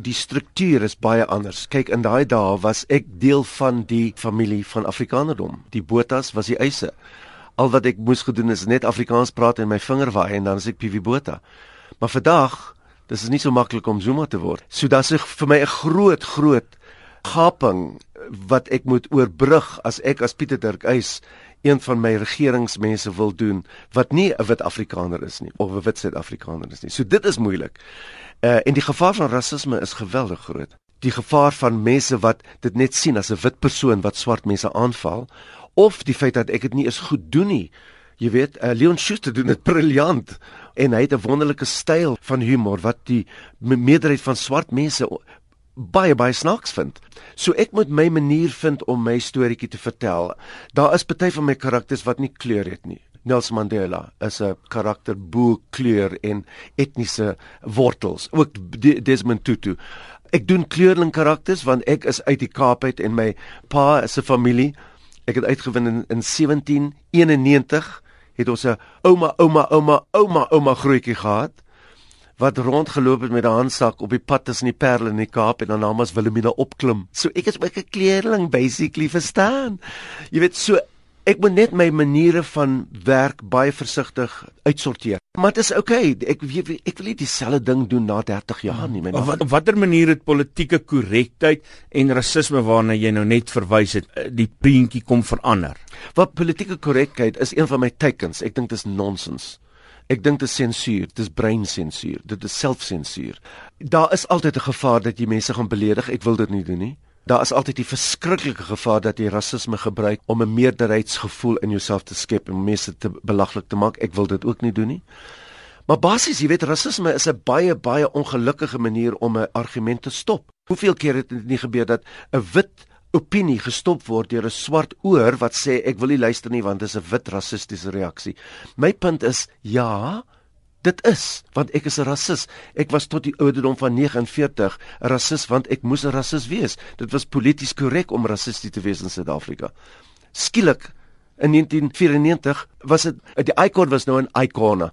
Die struktuur is baie anders. Kyk, in daai dae was ek deel van die familie van Afrikanerdom. Die Botas was die eise. Al wat ek moes gedoen is net Afrikaans praat en my vinger waai en dan is ek PV Bota. Maar vandag, dis is nie so maklik om Zuma te word. So daar's vir my 'n groot groot gaping wat ek moet oorbrug as ek as Pieter Dirk Eis een van my regeringsmense wil doen wat nie 'n wit Afrikaner is nie of 'n wit Suid-Afrikaner is nie. So dit is moeilik. Uh en die gevaar van rasisme is geweldig groot. Die gevaar van mense wat dit net sien as 'n wit persoon wat swart mense aanval of die feit dat ek dit nie eens goed doen nie. Jy weet, uh, Leon Schuster doen dit briljant en hy het 'n wonderlike styl van humor wat die meerderheid van swart mense baie baie snaaks vind. So ek moet my manier vind om my storieetjie te vertel. Daar is party van my karakters wat nie kleur het nie. Nelson Mandela is 'n karakter bo kleur en etniese wortels. Ook Desmond Tutu. Ek doen kleurling karakters want ek is uit die Kaap uit en my pa is 'n familie. Ek het uitgewin in, in 1791 het ons 'n ouma ouma ouma ouma ouma grootjie gehad wat rondgeloop het met 'n handsak op die pad tussen die Parel en die Kaap en dan namas Wilhelmina opklim. So ek is ook 'n kleerling basically verstaan. Jy weet so ek moet net my maniere van werk baie versigtig uitsorteer. Maar dit is oukei. Okay. Ek ek wil nie dieselfde ding doen na 30 jaar nie. Op wat, watter manier het politieke korrektheid en rasisme waarna jy nou net verwys het eh, die prentjie kom verander? Wat politieke korrektheid is een van my teikens. Ek dink dit is nonsens. Ek dink dit is sensuur, dit is breinsensuur, dit is selfsensuur. Daar is altyd 'n gevaar dat jy mense gaan beledig. Ek wil dit nie doen nie. Daar is altyd die verskriklike gevaar dat jy rasisme gebruik om 'n meerderheidsgevoel in jouself te skep en mense te belaglik te maak. Ek wil dit ook nie doen nie. Maar basies, jy weet, rasisme is 'n baie baie ongelukkige manier om 'n argument te stop. Hoeveel keer het dit nie gebeur dat 'n wit opinie gestop word deur 'n swart oor wat sê ek wil nie luister nie want dit is 'n wit rassistiese reaksie. My punt is ja, dit is want ek is 'n rassis. Ek was tot die ouderdom van 49 'n rassis want ek moes 'n rassis wees. Dit was polities korrek om rassisties te wees in Suid-Afrika. Skielik in 1994 was dit die icon was nou 'n ikone.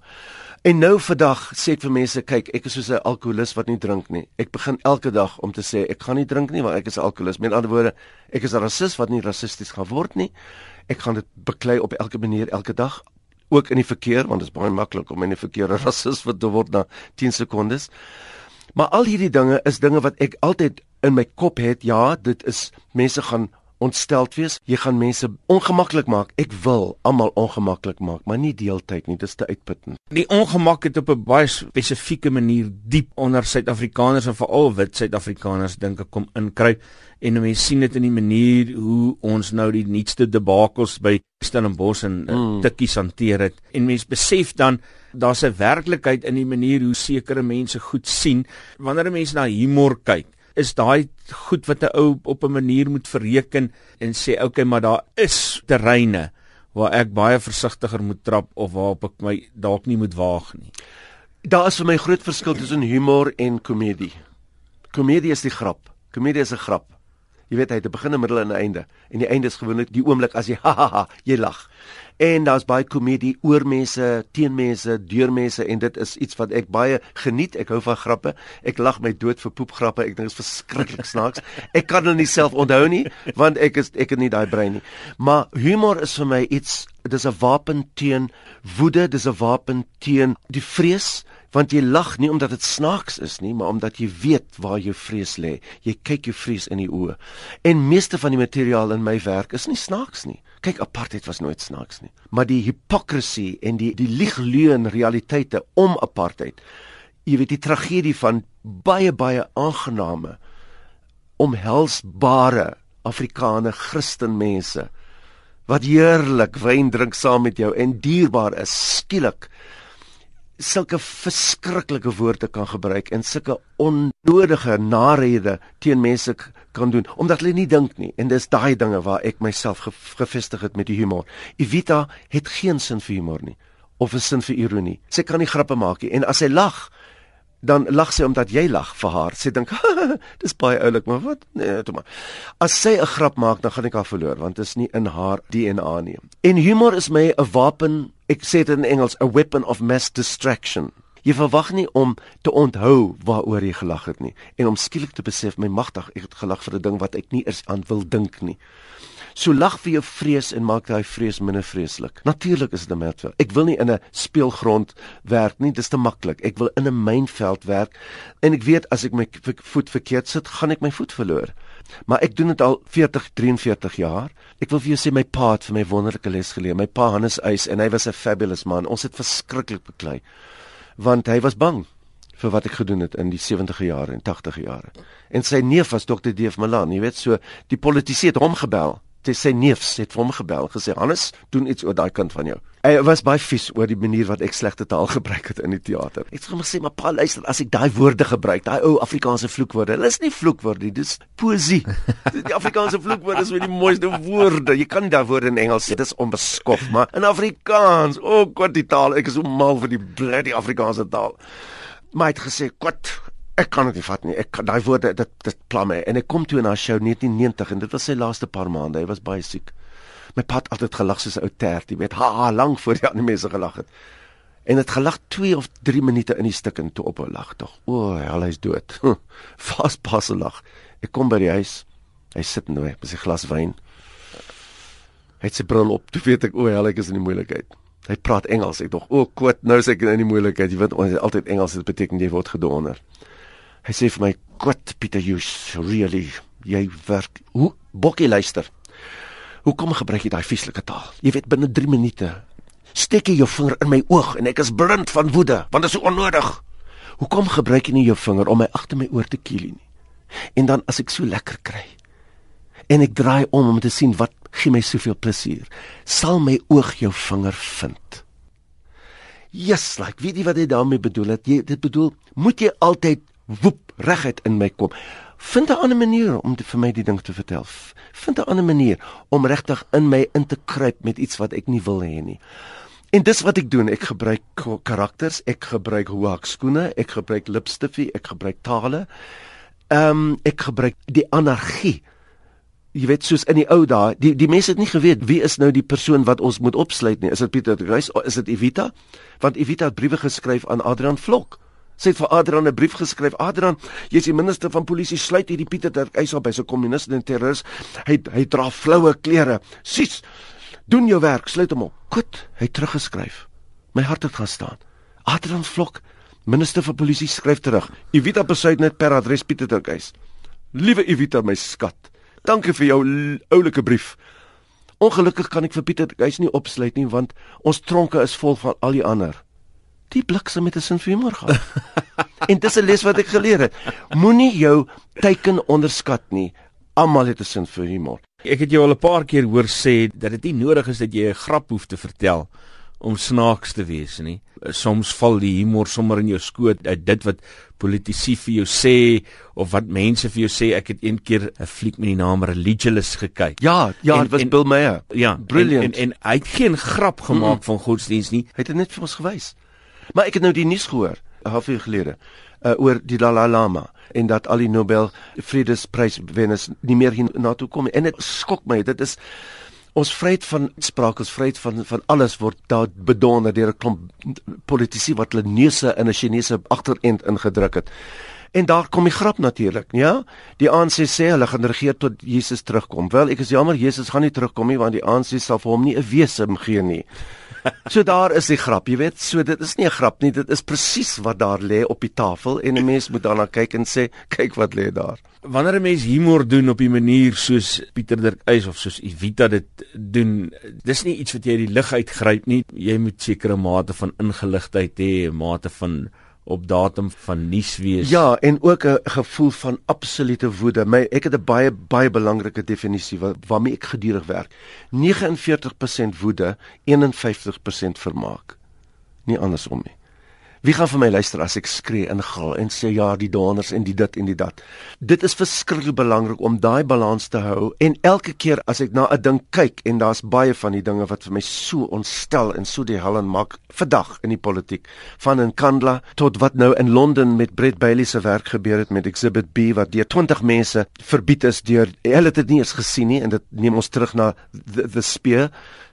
En nou vandag sê ek vir mense, kyk, ek is soos 'n alkoholist wat nie drink nie. Ek begin elke dag om te sê ek gaan nie drink nie want ek is 'n alkoholist. Met ander woorde, ek is 'n rasis wat nie rassisties gaan word nie. Ek gaan dit beklei op elke manier elke dag, ook in die verkeer want dit is baie maklik om in die verkeer 'n rasis te word na 10 sekondes. Maar al hierdie dinge is dinge wat ek altyd in my kop het. Ja, dit is mense gaan ontsteld wees. Jy gaan mense ongemaklik maak. Ek wil almal ongemaklik maak, maar nie deeltyd nie. Dit is te uitputtend. Die ongemak het op 'n baie spesifieke manier diep onder Suid-Afrikaners en veral wit Suid-Afrikaners dink ek kom inkruip en mense sien dit in die manier hoe ons nou die nuutste debakels by Stellenbosch en mm. Tikkies hanteer het. En mense besef dan daar's 'n werklikheid in die manier hoe sekere mense goed sien wanneer mense na humor kyk is daai goed wat 'n ou op 'n manier moet verreken en sê okay, maar daar is terreine waar ek baie versigtiger moet trap of waarop ek my dalk nie moet waag nie. Daar is vir my groot verskil tussen humor en komedie. Komedie is die grap. Komedie is 'n grap. Jy weet hy het 'n begin, 'n middel en 'n einde. En die einde is gewoonlik die oomblik as jy ha ha ha jy lag. En daar's baie komedie oor mense, teen mense, deur mense en dit is iets wat ek baie geniet. Ek hou van grappe. Ek lag my dood vir poepgrappe. Ek dink dit is verskriklik snaaks. Ek kan hulle nie self onthou nie want ek is ek het nie daai brein nie. Maar humor is vir my iets dis 'n wapen teen woede, dis 'n wapen teen die vrees want jy lag nie omdat dit snaaks is nie, maar omdat jy weet waar jou vrees lê. Jy kyk jou vrees in die oë. En meeste van die materiaal in my werk is nie snaaks nie. Kyk, apartheid was nooit snaaks nie, maar die hipokrisie en die die liegleuen realiteite om apartheid. Jy weet die tragedie van baie baie aangename omhelsbare Afrikaner Christenmense wat heerlik wyn drink saam met jou en dierbaar is skielik sulke verskriklike woorde kan gebruik en sulke onnodige narede teen mense kan doen omdat hulle nie dink nie en dis daai dinge waar ek myself ge gevestig het met die humor. Evita het geen sin vir humor nie of 'n sin vir ironie. Sy kan nie grappe maak nie en as sy lag dan lag sy omdat jy lag vir haar. Sy dink dis baie oulik, maar wat? Nee, toe maar. As sy 'n grap maak, dan gaan ek haar verloor want dit is nie in haar DNA nie. En humor is my 'n wapen, ek sê dit in Engels, a weapon of mass distraction. Jy verwag nie om te onthou waaroor jy gelag het nie en om skielik te besef my magtig ek het gelag vir 'n ding wat ek nie eens aan wil dink nie. So lag vir jou vrees en maak daai vrees minder vreeslik. Natuurlik is dit 'n merkveld. Ek wil nie in 'n speelgrond werk nie, dis te maklik. Ek wil in 'n mynveld werk en ek weet as ek my voet verkeerd sit, gaan ek my voet verloor. Maar ek doen dit al 40, 43 jaar. Ek wil vir jou sê my pa het vir my wonderlike les geleer. My pa Hannes Eis en hy was 'n fabulous man. Ons het verskriklik beklei. Want hy was bang vir wat ek gedoen het in die 70e jare en 80e jare. En sy neef was Dr. Deef Malan, jy weet, so die politisie het hom gebel het sy neefs het vir hom gebel gesê Hannes doen iets oor daai kind van jou. Hy was baie vies oor die manier wat ek slegte taal gebruik het in die teater. Ek het hom gesê maar pa luister as ek daai woorde gebruik, daai ou Afrikaanse vloekwoorde, hulle is nie vloekwoorde nie, dis poesie. die Afrikaanse vloekwoorde is met die mooiste woorde. Jy kan daai woorde in Engels sê, dis onbeskof, maar in Afrikaans, o, oh, kwart die taal, ek is so mal vir die bloody Afrikaanse taal. Maar hy het gesê, "Kwat, ek kan dit nie vat nie. Ek daai woorde dit dit pla my en ek kom toe na show 1990 en dit was sy laaste paar maande. Hy was baie siek. My pa het altyd gelag soos 'n ou tert, jy weet, ha, ha lank voor die ander mense gelag het. En dit gelag 2 of 3 minute in die stuk en toe op 'n lag tog. O, hy hy's dood. Vaspasse lag. Ek kom by die huis. Hy sit nou met sy glas wyn. Hy het sy bril op. Toe weet ek o, hy is in die moeilikheid. Hy praat Engels. Ek dog, o, kwat, nou is ek in die moeilikheid. Jy weet, ons het altyd Engels, dit beteken jy word gedonder. Hy sê vir my, "Kwat Pieter, you really jy werk. Hoe bokkie luister. Hoekom gebruik jy daai vieslike taal? Jy weet binne 3 minute steek jy jou vinger in my oog en ek is blind van woede, want dit is so onnodig. Hoekom gebruik jy nie jou vinger om my agter my oor te kiel nie? En dan as ek so lekker kry en ek draai om om te sien wat gee my soveel plesier, sal my oog jou vinger vind." Yes, like, weet jy wat hy daarmee bedoel het? Jy dit bedoel, moet jy altyd woep reguit in my kop. Vind 'n ander manier om te, vir my die ding te vertel. Vind 'n ander manier om regtig in my in te kruip met iets wat ek nie wil hê nie. En dis wat ek doen. Ek gebruik karakters, ek gebruik hoek skoene, ek gebruik lipstifie, ek gebruik tale. Ehm um, ek gebruik die anargie. Jy weet soos in die ou dae, die die mense het nie geweet wie is nou die persoon wat ons moet opsluit nie. Is dit Pieter Reis of is dit Evita? Want Evita het briewe geskryf aan Adrian Vlok sê vir Adrian 'n brief geskryf. Adrian, jy's die minister van polisie, sluit hierdie Pieter Dirk Eysel by so 'n kommunis en terroris. Hy hy dra floue klere. Sis, doen jou werk, sluit hom op. Goed, hy teruggeskryf. My hart het gaan staan. Adrian Vlok, minister van polisie skryf terug. Evita besuit net per adres Pieter Dirk Eys. Liewe Evita my skat. Dankie vir jou oulike brief. Ongelukkig kan ek vir Pieter Eys nie opsluit nie want ons tronke is vol van al die ander die bliksem met 'n sin vir humor gehad. en dis 'n les wat ek geleer het. Moenie jou teiken onderskat nie. Almal het 'n sin vir humor. Ek het jou al 'n paar keer hoor sê dat dit nie nodig is dat jy 'n grap hoef te vertel om snaaks te wees nie. Soms val die humor sommer in jou skoot uit dit wat politici vir jou sê of wat mense vir jou sê. Ek het een keer 'n fliek met die naam Religious gekyk. Ja, ja, dit was en, Bill Maher. Ja, brilliant. En, en, en hy het geen grap gemaak mm. van godsdienst nie. Hy het dit net vir ons gewys. Maar ek het nou die nuus gehoor 'n halfuur gelede uh, oor die Dalai Lama en dat al die Nobel Vredesprys wenners nie meer hier na toe kom en dit skok my dit is ons vryheid van spraak ons vryheid van van alles word daar bedonder deur 'n klomp politici wat hulle neuse in 'n Chinese agterend ingedruk het En daar kom die grap natuurlik, ja? Die ANC sê hulle gaan regeer tot Jesus terugkom. Wel, ek is jammer Jesus gaan nie terugkom nie want die ANC sal vir hom nie 'n wese gee nie. So daar is die grap, jy weet, so dit is nie 'n grap nie, dit is presies wat daar lê op die tafel en 'n mens moet daarna kyk en sê, kyk wat lê daar. Wanneer 'n mens humor doen op 'n manier soos Pieter Dirk Eys of soos Evita dit doen, dis nie iets wat jy uit die lug uitgryp nie. Jy moet sekere mate van ingeligtheid hê, 'n mate van op datum van nuus wees. Ja, en ook 'n gevoel van absolute woede. My ek het 'n baie baie belangrike definisie wat waarmee ek gedurig werk. 49% woede, 51% vermaak. Nie andersom nie. Wie gaan vir my luister as ek skree en gil en sê ja, die donors en die dit en die dat. Dit is verskriklik belangrik om daai balans te hou en elke keer as ek na 'n ding kyk en daar's baie van die dinge wat vir my so ontstel en so die hel en maak vandag in die politiek van in Kandla tot wat nou in Londen met Brett Bailey se werk gebeur het met Exhibit B wat deur 20 mense verbied is deur hulle het dit nie eens gesien nie en dit neem ons terug na the, the spear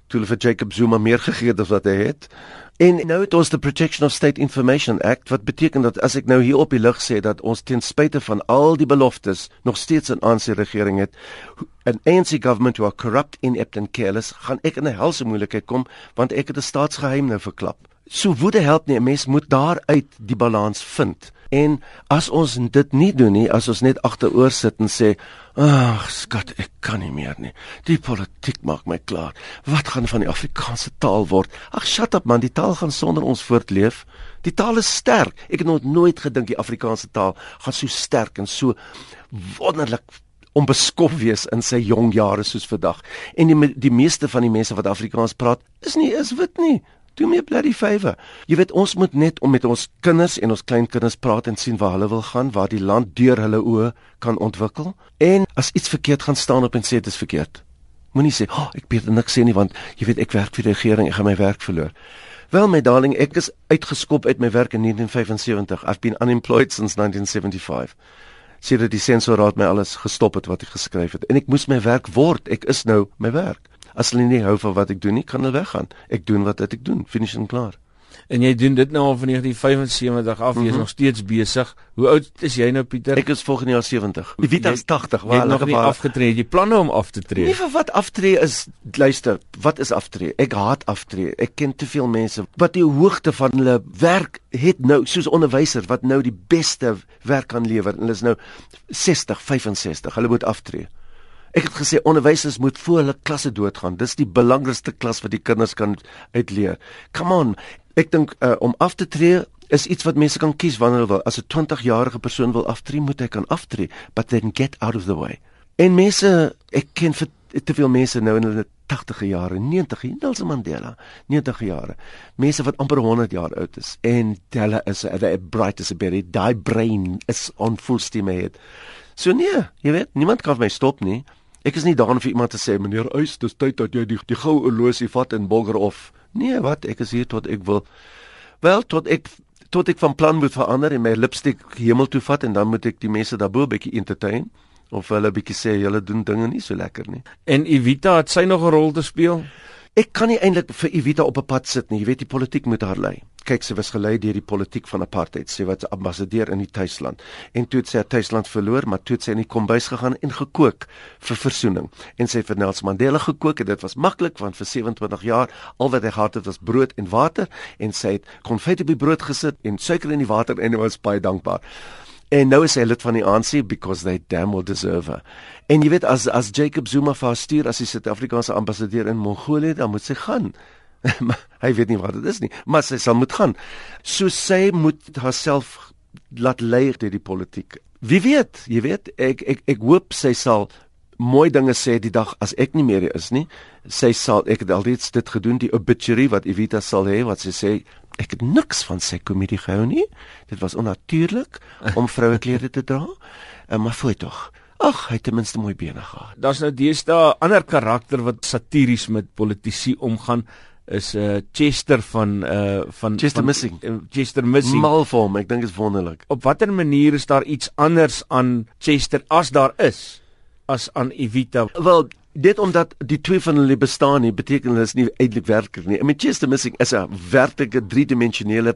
toe hulle vir Jacob Zuma meer gegee het as wat hy het En nou het ons the Protection of State Information Act wat beteken dat as ek nou hier op die lig sê dat ons ten spyte van al die beloftes nog steeds 'n ANC regering het, 'n ANC government who are corrupt, inept and careless, gaan ek in 'n helse moeilikheid kom want ek het 'n staatsgeheim nou verklap. So woede help nie, 'n mens moet daaruit die balans vind. En as ons dit nie doen nie, as ons net agteroor sit en sê, "Ag, skat, ek kan nie meer nie. Die politiek maak my klaar. Wat gaan van die Afrikaanse taal word? Ag, shut up man, die taal gaan sonder ons voortleef. Die taal is sterk. Ek het nog nooit gedink die Afrikaanse taal gaan so sterk en so wonderlik onbeskof wees in sy jong jare soos vandag. En die die meeste van die mense wat Afrikaans praat, is nie is wit nie do me a bloody favor. Jy weet ons moet net om met ons kinders en ons kleinkinders praat en sien waar hulle wil gaan, waar die land deur hulle oë kan ontwikkel. En as iets verkeerd gaan staan op en sê dit is verkeerd. Moenie sê, "Ag, oh, ek weet niks sê nie want jy weet ek werk vir die regering, ek gaan my werk verloor." Wel my darling, ek is uitgeskop uit my werk in 1975. I've been unemployed since 1975. Sien dat die sensorraad my alles gestop het wat ek geskryf het en ek moes my werk word. Ek is nou my werk. As hulle nie hou van wat ek doen nie, kan hulle weggaan. Ek doen wat ek doen. Finish en klaar. En jy doen dit nou al van 1975 af, jy is mm -hmm. nog steeds besig. Hoe oud is jy nou Pieter? Ek is volgende jaar 70. Die Vita is 80. Waar jy nog nie afgetree het. Jy plan nou om af te tree. Nie vir wat aftree is. Luister, wat is aftree? Ek haat aftree. Ek ken te veel mense wat die hoogte van hulle werk het nou soos onderwysers wat nou die beste werk kan lewer en hulle is nou 60, 65. Hulle moet aftree. Ek het gesê onderwysers moet voor hulle klasse doodgaan. Dis die belangrikste klas wat die kinders kan uitleer. Come on. Ek dink uh, om af te tree is iets wat mense kan kies wanneer hulle wil. As 'n 20-jarige persoon wil aftree, moet hy kan aftree, but then get out of the way. En mense, ek ken vir te veel mense nou in hulle 80e jare, 90e, Nelson Mandela, 90e jare. Mense wat amper 100 jaar oud is en hulle is the bright as a berry, die brain is on full steam ahead. So nee, jy weet, niemand kan my stop nie. Ek is nie daar om vir iemand te sê meneer Uys, dis tyd dat jy die die goue horlosie vat en bolger of. Nee, wat? Ek is hier tot ek wil. Wel, tot ek tot ek van plan moet verander en my lipstick hemel toe vat en dan moet ek die mense daarbo 'n bietjie entertain of hulle bietjie sê julle doen dinge nie so lekker nie. En Evita het sy nog 'n rol te speel? Ek kan nie eintlik vir Evita op 'n pad sit nie. Jy weet die politiek moet haar lei kyk sy was gelei deur die politiek van apartheid. Sy was ambassadeur in die tuisland. En toe het sy haar tuisland verloor maar toe het sy in die kombuis gegaan en gekook vir versoening en sy het vir Nelson Mandela gekook en dit was maklik want vir 27 jaar al wat hy gehad het was brood en water. En sy het konfyt op die brood gesit en suiker in die water en hy was baie dankbaar. En nou is hy lid van die ANC because they damn well deserve her. En jy weet as as Jacob Zuma vir stuur as die Suid-Afrikaanse ambassadeur in Mongolië, dan moet sy gaan. hy weet nie wat dit is nie, maar sy sal moet gaan. So sy moet haarself laat lei deur die politiek. Wie weet, jy weet, ek ek ek hoop sy sal mooi dinge sê die dag as ek nie meer is nie. Sy sal ek het alreeds dit gedoen die obituary wat Evita sal hê wat sy sê ek het niks van sy komedie gehou nie. Dit was onnatuurlik om vroue klere te dra. Uh, maar foi tog. Ag, hy het ten minste mooi bene gehad. Daar's nou deesdae ander karakter wat satiries met politici omgaan is 'n uh, Chester van uh van Chester van, Missing. Uh, Chester Missing. Malvorm, ek dink dit is wonderlik. Op watter manier is daar iets anders aan Chester as daar is as aan Evita? Wel, dit omdat die twee van hulle bestaan nie beteken hulle is nie eintlik werklik nie. I mean Chester Missing is 'n werklike driedimensionele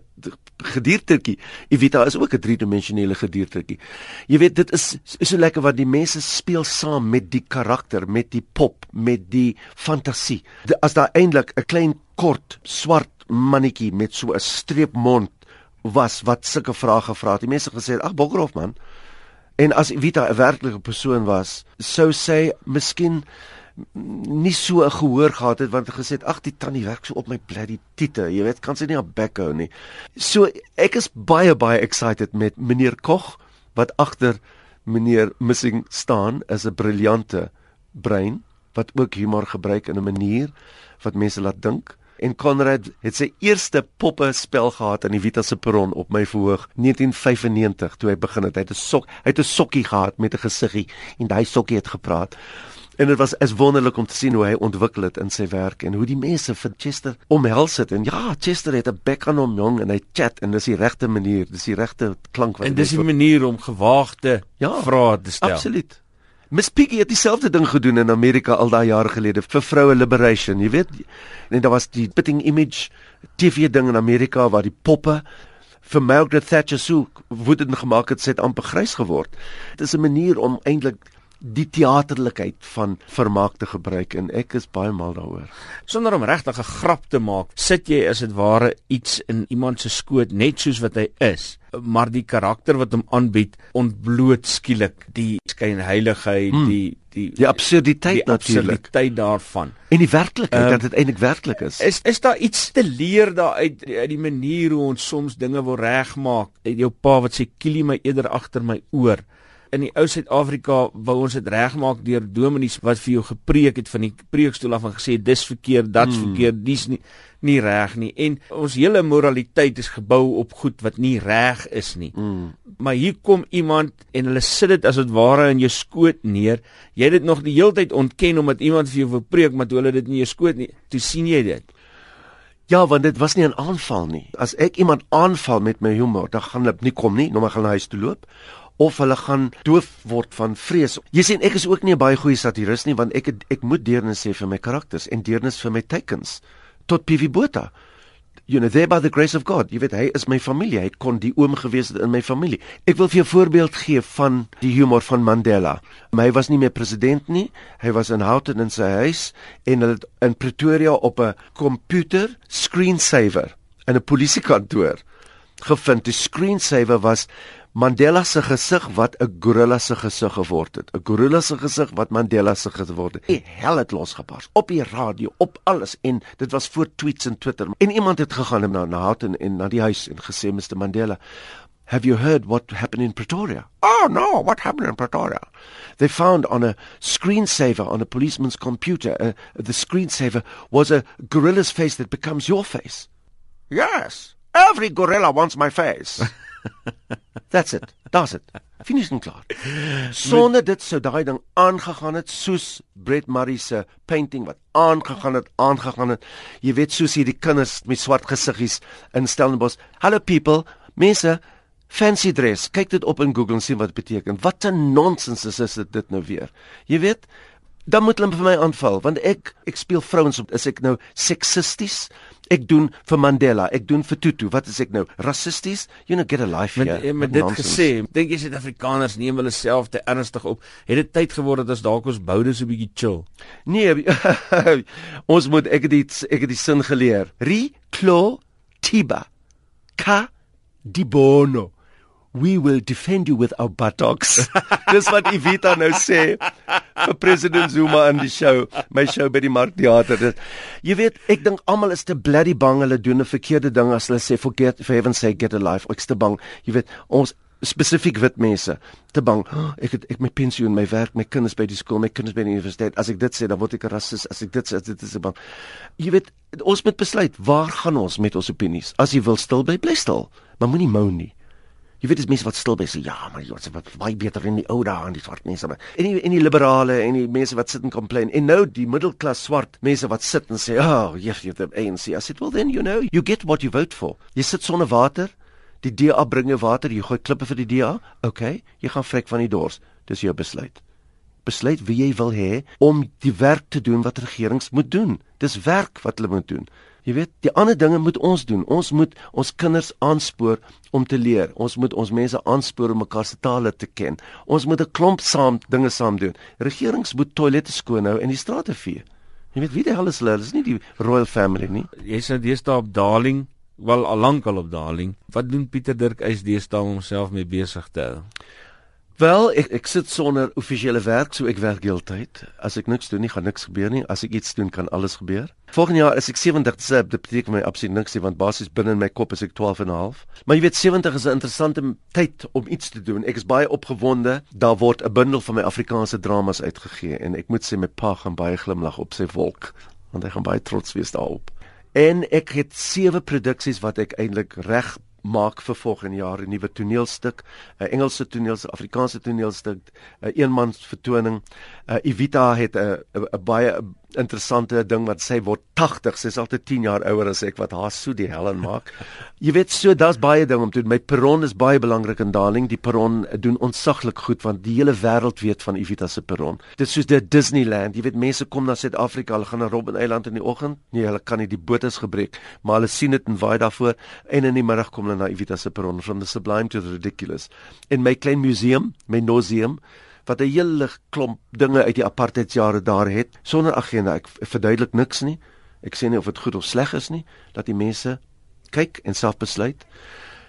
gediertjie. Evita is ook 'n driedimensionele gediertjie. Jy weet dit is is so lekker wat die mense speel saam met die karakter, met die pop, met die fantasie. As daar eintlik 'n klein kort swart mannetjie met so 'n streepmond was wat sulke vrae gevra het. Die mense gesê, "Ag Bokkerhof man, En as Evita 'n werklike persoon was, sou sy miskien nie so gehoor gehad het want hy gesê het ag die tannie werk so op my bloody tiete jy weet kan sy nie op back hou nie. So ek is baie baie excited met meneer Koch wat agter meneer Missing staan is 'n briljante brein wat ook humor gebruik in 'n manier wat mense laat dink en Conrad het sy eerste poppe spel gehad aan die Vita se perron op my verhoog 1995 toe hy begin het. Hy het 'n sok hy het 'n sokkie gehad met 'n gesiggie en daai sokkie het gepraat. En dit was is wonderlik om te sien hoe hy ontwikkel het in sy werk en hoe die mense vir Chester omhels het. En ja Chester het 'n bek aan hom jong en hy chat en dis die regte manier dis die regte klank wat en dis die manier om gewaagde ja, vrae te stel. absoluut Miss Piggy het dieselfde ding gedoen in Amerika al daai jare gelede vir vroue liberation, jy weet. En daar was die spitting image TV ding in Amerika waar die poppe vir Margaret Thatcher so woedend gemaak het, sy het amper grys geword. Dit is 'n manier om eintlik die teaterlikheid van vermaak te gebruik en ek is baie mal daaroor. Sonder om regtig 'n grap te maak, sit jy as dit ware iets in iemand se skoot net soos wat hy is, maar die karakter wat hom aanbied ontbloot skielik die skynheiligheid, hmm. die die die absurditeit natuurlik, die absurditeit daarvan. En die werklikheid um, dat dit eintlik werklik is. Is is daar iets te leer daar uit uit die manier hoe ons soms dinge wil regmaak? Jou pa wat sê kilie my eerder agter my oor in die ou Suid-Afrika wou ons dit regmaak deur dominees wat vir jou gepreek het van die preekstoel af en gesê dis verkeerd, dat's hmm. verkeerd, dis nie nie reg nie. En ons hele moraliteit is gebou op goed wat nie reg is nie. Hmm. Maar hier kom iemand en hulle sit dit as dit ware in jou skoot neer. Jy het dit nog die hele tyd ontken omdat iemand vir jou wil preek, maar toe hulle dit in jou skoot nie, toe sien jy dit. Ja, want dit was nie 'n aanval nie. As ek iemand aanval met my humor, dan gaan hulle nie kom nie, nou maar gaan hulle huis toe loop of hulle gaan doof word van vrees. Jy sien ek is ook nie 'n baie goeie satiris nie want ek het, ek moet deernis hê vir my karakters en deernis vir my tekens tot PV Botha. You know, there by the grace of God. Jy weet hy is my familie. Hy kon die oom gewees het in my familie. Ek wil vir jou 'n voorbeeld gee van die humor van Mandela. Hy was nie meer president nie. Hy was in Houghton in sy huis en hulle in Pretoria op 'n komputer screensaver in 'n polisiekantoor gevind. Die screensaver was Mandela se gesig wat 'n gorilla se gesig geword het. 'n Gorilla se gesig wat Mandela se geword het. Die hel het losgebars op die radio, op alles en dit was voor tweets en Twitter. En iemand het gegaan na na Houghton en na die huis en gesê Mr Mandela, "Have you heard what happened in Pretoria?" "Oh no, what happened in Pretoria?" They found on a screensaver on a policeman's computer, uh, the screensaver was a gorilla's face that becomes your face. "Yes, every gorilla wants my face." That's it. That's it. Finish en klaar. Sonder dit sou daai ding aangegaan het soos Brett Murray se painting wat aangegaan het, aangegaan het. Jy weet soos hierdie kinders met swart gesiggies in Stellenbosch. Hello people, mense, fancy dress. Kyk dit op in Google en sien wat dit beteken. Wat 'n nonsens is, is dit, dit nou weer. Jy weet, dan moet hulle vir my aanval want ek ek speel vrouens op. Is ek nou seksisties? Ek doen vir Mandela, ek doen vir Tutu. Wat is ek nou? Rassisties? You know get a life here. Met, met dit nonsense. gesê, dink jy Suid-Afrikaners neem hulle self te ernstig op? Het dit tyd geword dat ons dalk ons boude so 'n bietjie chill? Nee, ons moet ek het iets ek het die sin geleer. Ri klo tiba. Ka di bono we will defend you with our buttocks. Dis wat Ivita nou sê vir president Zuma in die show, my show by die Markteater. Dit jy weet, ek dink almal is te bloody bang hulle doen 'n verkeerde ding as hulle sê forget for heaven say get a life. Ek's te bang. Jy weet, ons spesifiek wit mense te bang. Oh, ek het ek my pensioen, my werk, my kinders by die skool, my kinders by die universiteit. As ek dit sê, dan word ek 'n rasis. As ek dit sê, dit is bang. Jy weet, ons moet besluit waar gaan ons met ons opinies. As jy wil stil bly, bly stil. Maar moenie mou nie. Jy weet dis mense wat stil sê ja, maar jy wat baie beter in die ou dae aan die swart mense. En die en die liberale en die mense wat sit en complain. En nou die middelklas swart mense wat sit en sê, "Oh, yes, you the ANC." I said, "Well then, you know, you get what you vote for." Jy sit sonder water. Die DA bring jou water, jy gooi klippe vir die DA. OK, jy gaan vrek van die dors. Dis jou besluit. Besluit wie jy wil hê om die werk te doen wat regerings moet doen. Dis werk wat hulle moet doen. Jy weet, die ander dinge moet ons doen. Ons moet ons kinders aanspoor om te leer. Ons moet ons mense aanspoor om mekaar se tale te ken. Ons moet 'n klomp saam dinge saam doen. Regerings moet toilette skoon hou en die strate vee. Jy weet wie die hel is hulle? Hulle is nie die royal family nie. Jy sê dis daar op Darling, wel al lank al op Darling. Wat doen Pieter Dirk uit deesdae om homself mee besig te hou? Wel, ek ek sit sonder offisiële werk, so ek werk heeltyd. As ek niks doen nie, gaan niks gebeur nie. As ek iets doen, kan alles gebeur. Volgende jaar is ek 70, dit beteken my absoluut niks nie, want basies binne in my kop is ek 12 en 'n half. Maar jy weet 70 is 'n interessante tyd om iets te doen. Ek is baie opgewonde. Daar word 'n bundel van my Afrikaanse dramas uitgegee en ek moet sê my pa gaan baie glimlag op sy wolk, want hy gaan baie trots wees daarop. En ek het sewe produksies wat ek eintlik reg maak vir volgende jaar 'n nuwe toneelstuk, 'n Engelse toneelstuk, Afrikaanse toneelstuk, 'n eenmans vertoning. Uh, Evita het 'n 'n baie interessante ding wat sy word 80. Sy's altyd 10 jaar ouer as ek wat haar so die hel en maak. Jy weet so daar's baie ding om te doen. My perron is baie belangrik in Darling. Die perron doen ontsaglik goed want die hele wêreld weet van Evita se perron. Dit is soos die Disneyland. Jy weet mense kom na Suid-Afrika, hulle gaan na Robben Island in die oggend. Nee, hulle kan nie die bote gebruik, maar hulle sien dit en waai daarvoor en in die middag kom hulle na Evita se perron from the sublime to the ridiculous. In my klein museum, my museum wat 'n hele klomp dinge uit die apartheidsjare daar het sonder agenda. Ek verduidelik niks nie. Ek sê nie of dit goed of sleg is nie, dat die mense kyk en self besluit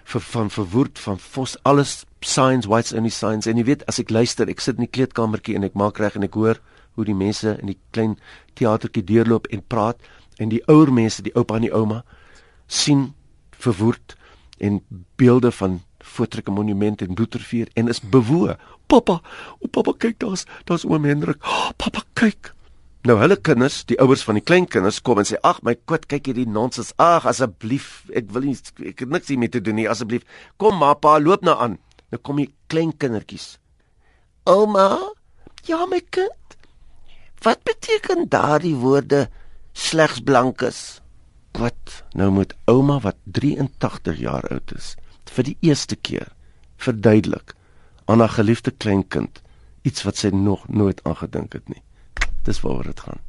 vir van verwoed van vos alles signs whites only signs en jy weet as ek luister, ek sit in die kleedkamertjie en ek maak reg en ek hoor hoe die mense in die klein teatertjie deurloop en praat en die ouer mense, die oupa en die ouma sien verwoed en beelde van voortrekke monumente en bloedrivier en is bewoe. Pappa, o pappa kyk daar's daar's oom Hendrik. Oh, pappa kyk. Nou hulle kinders, die ouers van die kleinkinders kom en sê: "Ag my kwit, kyk hierdie nonsens. Ag asseblief, ek wil nie ek het niks hiermee te doen nie. Asseblief, kom maar pa, loop nou aan." Nou kom die kleinkindertjies. "Ouma, ja my kind. Wat beteken daardie woorde slegs blankes?" Wat? Nou moet ouma wat 83 jaar oud is vir die eerste keer verduidelik aan haar geliefde kleinkind iets wat sy nog nooit aangedink het nie. Dis waaroor dit gaan.